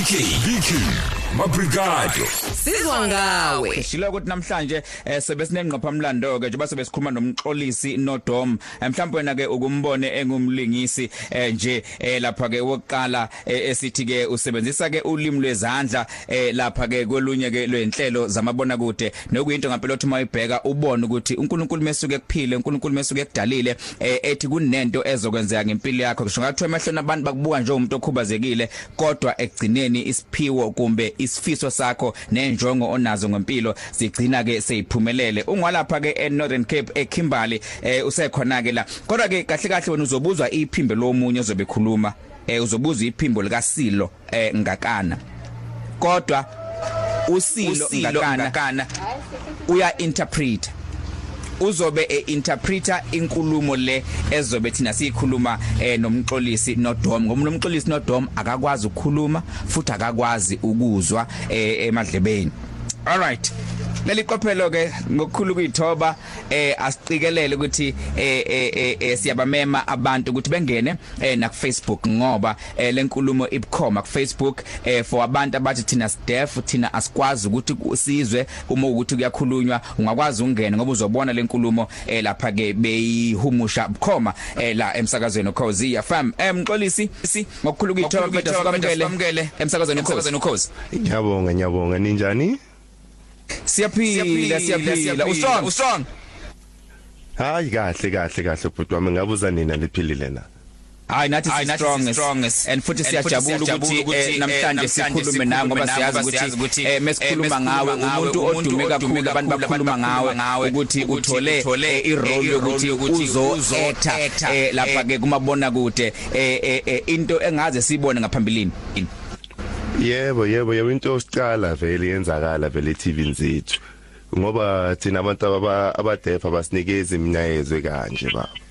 BK BK Mabrigado. Sizwa ngawe. Shilo ukuthi namhlanje eh, sebe sinengqopha mlando ke njengoba sebe sikhuluma nomxolisi noDom Eh, mhlawumbe wena ke ukumbone engumlingisi eh, nje eh, lapha ke wokuqala eh, esithi ke usebenzisa ke ulimi lwezandla eh, lapha ke kolunye ke lwenhlelo zamabona kude nokuyinto ngempela othi mayibheka ubone ukuthi uNkulunkulu mesuke kuphile uNkulunkulu mesuke kudalile eh, ethi kunento ezokwenzeka ngempilo yakho. Ngisho ngathi emahlweni abantu bakubuka nje umuntu okhubazekile kodwa ekugcineni isiphiwo kumbe isifiso sakho nenjongo onazo ngempilo sigcina ke seyiphumelele. Ungwalapha ke eNorthern Cape eKimberley eh usekhona ke la. Kodwa ke kahle kahle wena uzobuzwa iphimbo lomunye ozobe khuluma eh uzobuzwa iphimbo lika Silo eh ngakana. Kodwa usilo ngakana uya interpret uzobe einterpreter inkulumo le ezobe thina siyikhuluma eh, nomxolisi noDom. Ngoba nomxolisi noDom akakwazi ukukhuluma futhi akakwazi ukuzwa eh, emadlebeni. Alright leli qophelo ke ngokukhulu kuyithoba eh asiqikelele ukuthi eh eh, eh siyabamema abantu ukuthi bengene eh na Facebook ngoba eh lenkulumo ibukhoma ku Facebook eh for abantu abathi thina deaf thina asikwazi ukuthi sizwe uma ukuthi kuyakhulunywa ungakwazi ungena ngoba uzobona lenkulumo eh lapha ke beyihumusha bukhoma eh la emsakazweni Khosi FM emxolisi si ngokukhulu kuyithoba kodwa sikwamukele emsakazweni Khosi Ngiyabonga ngiyabonga ninjani? Siyaphila siyaphila ustrong ustrong Hayi kahle kahle kahle bhuti wami. Ngabuza nina liphilile na. hayi nathi si strongest. and futhi siyajabula ukuthi eh, namhlanje sikhulume nawe ngoba siyazi ukuthi eh, mesikhuluma ngawe umuntu odume kakhulu abantu bakhuluma ngawe ukuthi uthole eh, i-role yokuthi uzo actor eh, lapha ke kumabona kude eh, eh, eh, into engaze sibone ngaphambilini. Yebo yebo yebo into osicala vele yenzakala vele eTV zethu. Ngoba thina abantu aba abadefa abasinikeza iminyayezwe kanje baba.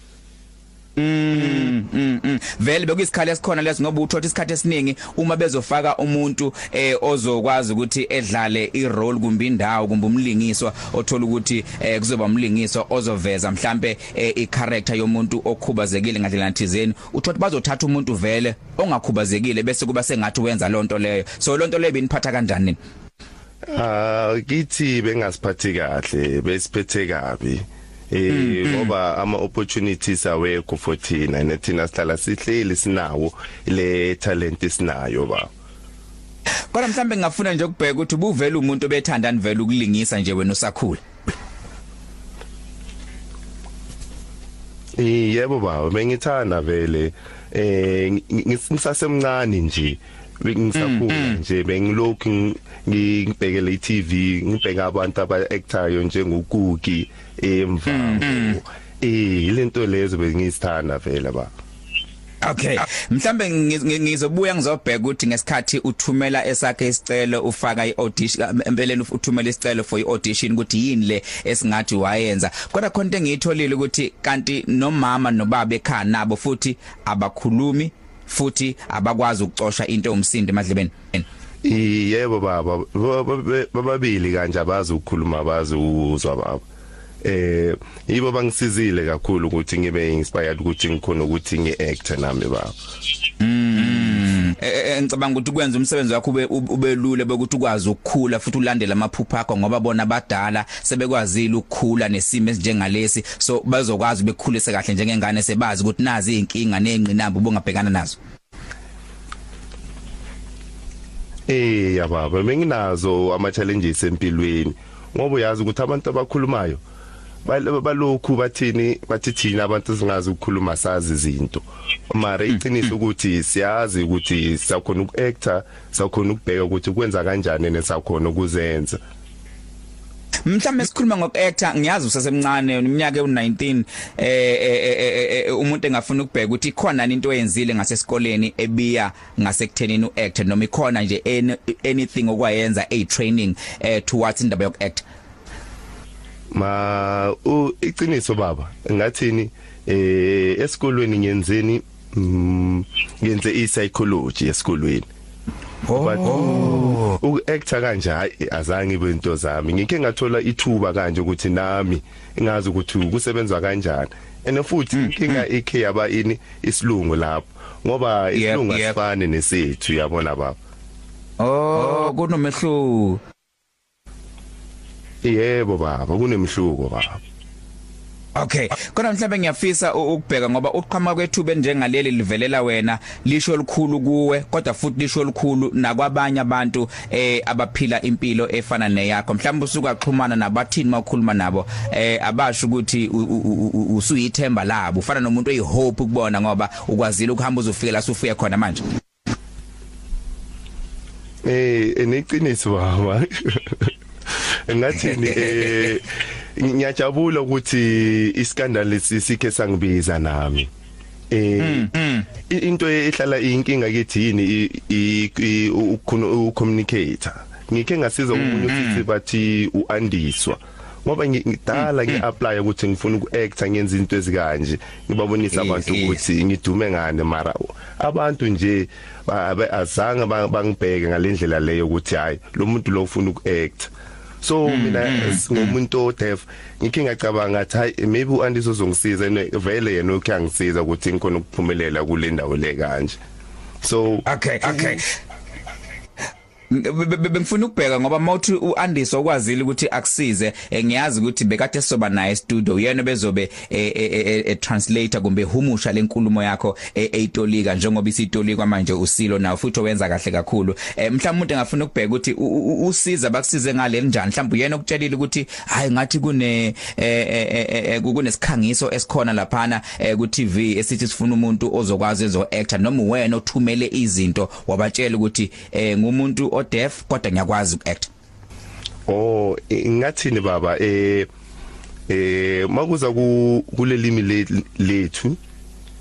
Mm mm mm. Vele bekuyisikhala esikhona leso ngoba uthola isikhathi esiningi uma bezofaka umuntu eh ozokwazi ukuthi edlale irole kumbe indawo kumbe umlingiswa othola ukuthi eh kuzoba umlingiswa ozoveza mhlambe eh, i-character yomuntu okhubazekile ngandlela thizeni. Uthola bazothatha umuntu vele ongakhubazekile bese kuba sengathi wenza lonto leyo. So lonto leyo biniphatha kanjani? Ah kithi bengasiphathi kahle besiphethe kabi. Eh ngoba ama opportunities awekho for thina nethina sihlala sihleli sinawo le talent sinayo ba. kodwa mhlambe ngingafuna nje ukubheka ukuthi ubuvela umuntu obethandani vele ukulingisa nje wena usakhula Eh yebo baba bengithanda vele. Eh ngisasemncane nje. Ngisakhula nje bengilokhu ngibhekele iTV ngibheka abantu aba actayo njengokuki emvambo eh lento lezo bengisithanda vele baba. Okay mhlambe ngiz- ngizobuya ngizobheka ukuthi ngesikhathi uthumela esakhe isicelo ufaka iaudition empeleni uthumela isicelo for iaudition ukuthi yini le esingathi wayenza. Kodwa into engiyitholile ukuthi kanti nomama nobaba ekhaya nabo futhi abakhulumi futhi abakwazi ukucosha into umsindo emadlebeni. Yebo baba. Ba- bababili kanje abazi ukukhuluma abazi ukuzwa baba. Eh yibo bangisizile kakhulu ukuthi ngibe inspired ukuthi ngikhona ukuthi ngiact nami baba. Eh, ngicabanga ukuthi kwenza umsebenzi wakho ube ube lule bekuthi ukwazi ukukhula futhi ulandele amaphupho akho ngoba bona abadala sebekwazile ukukhula nesimo esinjengalesi. So bazokwazi bekhulise kahle njengengane sebazi ukuthi nazi izinkinga nezingqinamba ubungabhekana nazo. Eh ya baba benginazo ama challenges empilweni ngoba uyazi ukuthi abantu abakhulumayo balokhu bathini bathi thina abantu singazi ukukhuluma sazi izinto. Mara iqiniso ukuthi siyazi ukuthi siyakhona ukuactor siyakhona ukubheka ukuthi kwenza kanjani nesakhona ukuzenza. Mhlawumbe sikhuluma ngokuactor ngiyazi usasemncane iminyaka u19 eh, eh, eh, eh umuntu engafuna ukubheka ukuthi ikhona into oyenzile ngasesikoleni ebiya ngasekuthenini uact noma ikhona nje any- anything okwayenza a training eh towards indaba yokuact ma u iqiniso baba ngathini eh esikolweni ngiyenzeni mm, ngenze i psychology esikolweni. But uku-actor kanje hayi azange ibe into zami. Ngike ngathola ithuba kanje ukuthi nami ngazi ukuthi kusebenza kanjani. And futhi inkinga ikhe yaba ini isilungu lapho. Ngoba isilungu asifani nesethu yabona baba? Oh kunomehluko. Yebo baba kunemhluko baba. Okay khona mhlawumbe ngiyafisa ukubheka ngoba uqhama kwethuba njengaleli livelela wena lisho likhulu kuwe kodwa futhi lisho likhulu nakwabanye abantu eh abaphila impilo efana neyakho. Mhlawumbe usuka xhumana nabathini mawukhuluma nabo? Eh abasho ukuthi usuyithemba labo. Ufana nomuntu oyihope ukubona ngoba ukwazile ukuhamba uzofika la sufike khona manje. Eh eneqiniso baba. ngathini eh ngiyajabula ukuthi iskandal sikhe sangibiza nami. Eh i- into ehlala inkinga kithi yini? I- i- i- ukhona- ucommunicator ngike ngasiza umunye ufithi bathi uandiswa. Ngoba ngi- ngidala ngiapply ukuthi ngifuna ukuacta ngenza into ezikanje. Ngibabonisa Yes, abantu yes. ukuthi ngidume ngane mara. Abantu nje azange ba- bangibheke ngalendlela leyo ukuthi hayi lo muntu lo ufuna ukuact so mina as ngomuntu odef ngike ngacabanga ngathi hayi maybe ene vele yena ukuyangisiza ukuthi ngikhona ukuphumelela kule ndawo le kanje. So Okay okay. Be- bengifuna ukubheka ngoba mawuthi uAndiso okwazile ukuthi akusize eh, ngiyazi ukuthi bekade soba naye studio uyena bezobe eh, eh, eh, eh, translator kumbe humusha lenkulumo yakho eh, eyitolika njengoba isitolika manje usilo nawo futhi owenza kahle kakhulu. Eh, mhlawumbe umuntu engafuna ukubheka ukuthi u- u- usiza bakusize ngale njani? Mhlawumbe uyena okutshelile ukuthi hayi ngathi kune eh, eh, eh, eh, kunesikhangiso esikhona laphana eh, ku TV esithi sifuna umuntu ozokwazi ezo actor noma wena othumele izinto wabatshela ukuthi eh, ngumuntu odef kodwa ngiyakwazi ukuact Oh ngathini baba? Eh eh makuza ku kulelimi le- lethu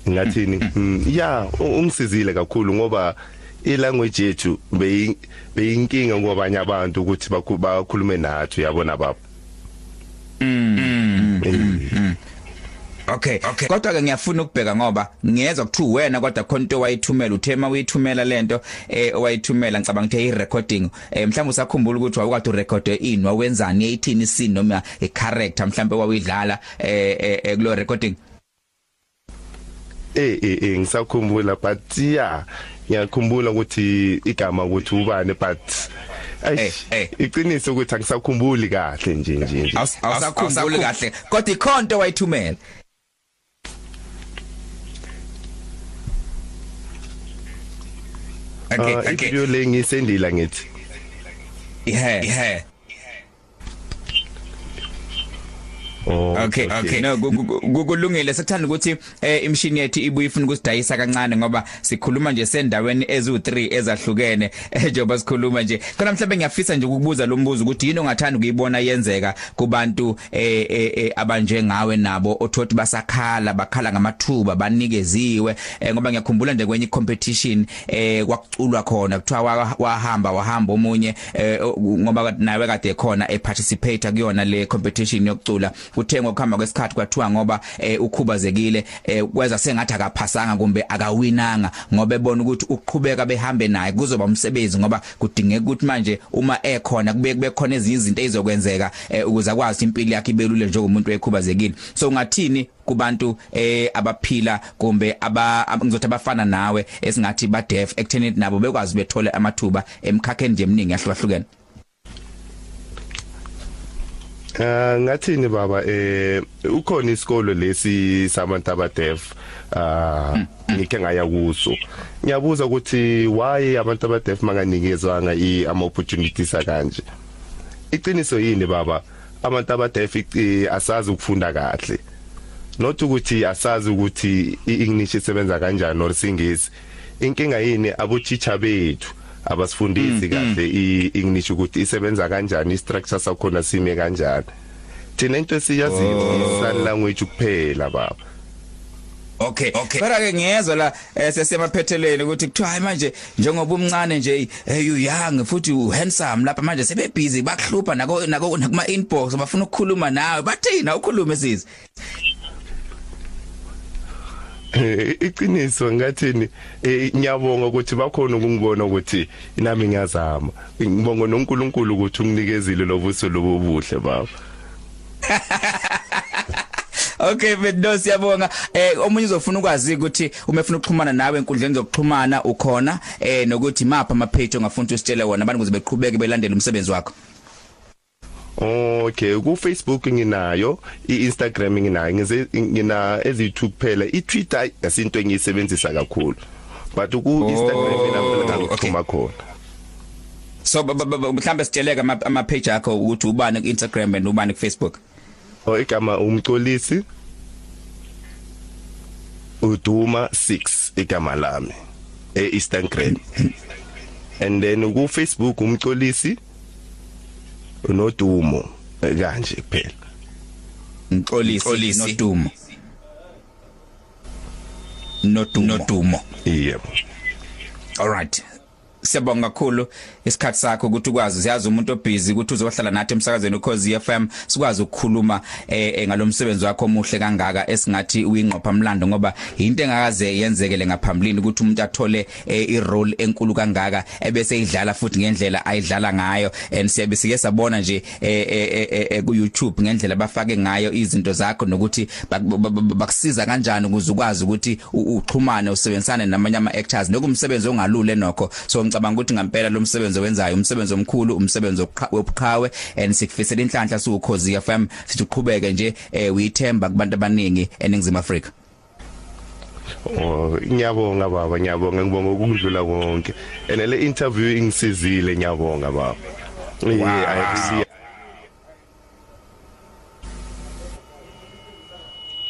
ngathini mm, ya u- ungisizile kakhulu ngoba ilanguage yethu beyi- beyinkinga ngobanye abantu ukuthi bakhu- bakhulume nathi yabona baba? Okay. Okay. Kodwa ke ngiyafuna ukubheka ngoba ngiyezwa kuthiwa wena kodwa khona into wayithumela uthema uyithumela lento eh owayithumela ngicabanga ukuthi hey recording eh mhlawumbe usakhumbula ukuthi wawukade urecord ini wawenzani yayithini scene noma i character mhlawumbe wawidlala eh eh, eh, kulo recording? Eh eh eh, ngisakhumbula but ya ngiyakhumbula ukuthi igama ukuthi ubani but Eh, ay eh. iqiniso ukuthi angisakhumbuli kahle nje nje nje. Awus- awusakhumbuli kahle. Kodwa ikhonto wayithumela Okay Ah, okay. ivideo le ngisendila ngithi. Yeah yeah oh Okay okay. no gu- gu- gu- kulungile. Sekuthanda ukuthi eh imshini yethu ibuye ifuna ukusidayisa kancane ngoba sikhuluma nje sendaweni ezu3 ezahlukene. Eh, njengoba sikhuluma nje. Khona mhlawumbe ngiyafisa nje ukubuza lo mbuzo ukuthi yini ongathanda ukuyibona yenzeka kubantu eh, eh, eh, abanje ngawe nabo othothi basakhala bakhala ngamathuba banikeziwe. Ngoba ngiyakhumbula nje kwenye competition kwakuculwa khona. Kuthiwa wa- wahamba wahamba omunye ngoba nawe kade khona e participate kuyona le competition yokucula. Kuthengwa ukuhamba kwesikhathi kwathiwa ngoba eh, ukhubazekile eh, kweza sengathi akaphasanga kumbe akawinanga ngoba ebona ukuthi uqhubeka behambe naye kuzoba umsebenzi ngoba kudingeka ukuthi manje uma ekhona kube kube khona ezinye izinto ezizokwenzeka eh, ukuze akwazi impilo yakhe ibelule njengomuntu ekhubazekile so ngathini kubantu eh abaphila kumbe aba ab- ngizothi abafana nawe esingathi ba deaf ekutheni nabo bekwazi bethole amathuba emkhakheni nje eminingi ahlukahlukene Ah ngathini baba? Eh ukhona isikolo lesi sabantu abadef ah ngike ngaya kuso. Ngiyabuza ukuthi why abantu abadef manganikezwanga i ama opportunities akanje? Iqiniso yini baba? Abantu abadef ici- asazi ukufunda kahle. Not ukuthi asazi ukuthi i-English isebenza kanjani or singisi inkinga yini? Abo teacher bethu. Abasifundisi kahle i-English ukuthi isebenza kanjani i-structure sakhona sime kanjani. Thina into esiyaziyo i-sign language kuphela baba. Okay okay. Kodwa ke ngiyezwa la eh, sesemaphetheleni ukuthi kuthiwa hayi manje njengoba umncane nje eh, you young futhi u handsome lapha manje sebe busy bakuhlupha nako nako kuma inbox bafuna ukukhuluma nawe. Bathina ukhulume sisi Eh, iqiniso ngathini? Eh, ngiyabonga ukuthi bakhona ukungibona ukuthi nami ngiyazama. Ngibonga noNkulunkulu ukuthi unginikezile lobuso lobu buhle baba okay bendo siyabonga eh omunye uzofuna ukwazi ukuthi uma ufuna ukuxhumana nawe enkundleni zokuxhumana ukhona eh nokuthi mapha ama page ongafuna usitshele wona abantu ukuze beqhubeke belandele umsebenzi wakho? Okay ku Facebook nginayo iInstagram nginayo ngize ngina eziyi2 kuphela iTwitter asinto engiyisebenzisa kakhulu. But ku Instagram mina phela ngikuxhuma khona. So mhlambe sitsheleke ama page akho ukuthi ubani ku Instagram and ubani ku Facebook o igama umcolisi uduma 6 igama lami eInstagram. And then ku Facebook umcolisi unodumo kanje kuphela. Mxolisi nodumo. Nodumo. Nodumo. Yebo. All right. Siyabonga kakhulu isikhathi sakho ukuthi ukwazi siyazi umuntu obusy ukuthi uzohlala nathi emsakazweni ukhozi FM sikwazi ukukhuluma eh ngalomsebenzi wakho omuhle kangaka esingathi uyingqopha mlando ngoba into engakaze yenzekele ngaphambilini ukuthi umuntu athole eh, irole enkulu kangaka ebese idlala futhi ngendlela ayidlala ngayo. And siyabe sike sabona nje eh, eh, eh, eh, ku YouTube ngendlela bafake ngayo izinto zakho nokuthi bak- bak- bak- bakusiza kanjani ukuze ukwazi ukuthi u- uxhumane usebenzisane namanye ama actors nokumsebenzi ongalule nokho. So ngicabanga ukuthi ngempela lo msebenzi owenzayo umsebenzi omkhulu umsebenzi wobuqha- wobuqhawe and sikufisela inhlanhla siwukhozi FM sithi uqhubeke nje eh, uyithemba kubantu abaningi eningizimu Afrika. Oh ngiyabonga baba ngiyabonga ngibonga ukudlula konke. And le interview ingisizile ngiyabonga baba. Yeah i really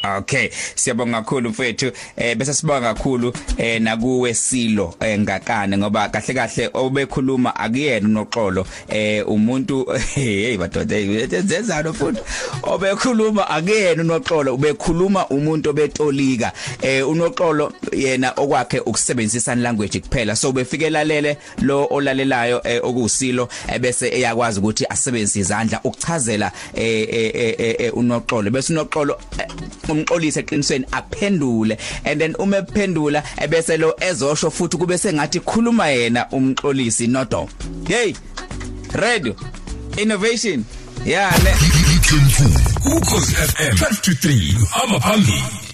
Okay siyabonga kakhulu mfethu. Eh bese sibonga kakhulu eh nakuwe Silo eh, ngakane ngoba kahle kahle obekhuluma akuyena unoxolo. Eh umuntu hey badoda zenzano futhi? Obekhuluma akuyena unoxolo ubekhuluma umuntu obetolika. Eh unoxolo yena okwakhe ukusebenzisa language kuphela. So befikelelele lo olalelayo eh, okusilo ebese eyakwazi ukuthi asebenzise izandla ukuchazela eh, eh, eh, eh, unoxolo. Bese unoxolo eh, umxolisi eqinisweni aphendule. And then uma ephendula ebese lo ezosho futhi kube sengathi khuluma yena umxolisi nodo hey radio innovation. Yeah ne ukhozi FM 12 to 3 hamba phambili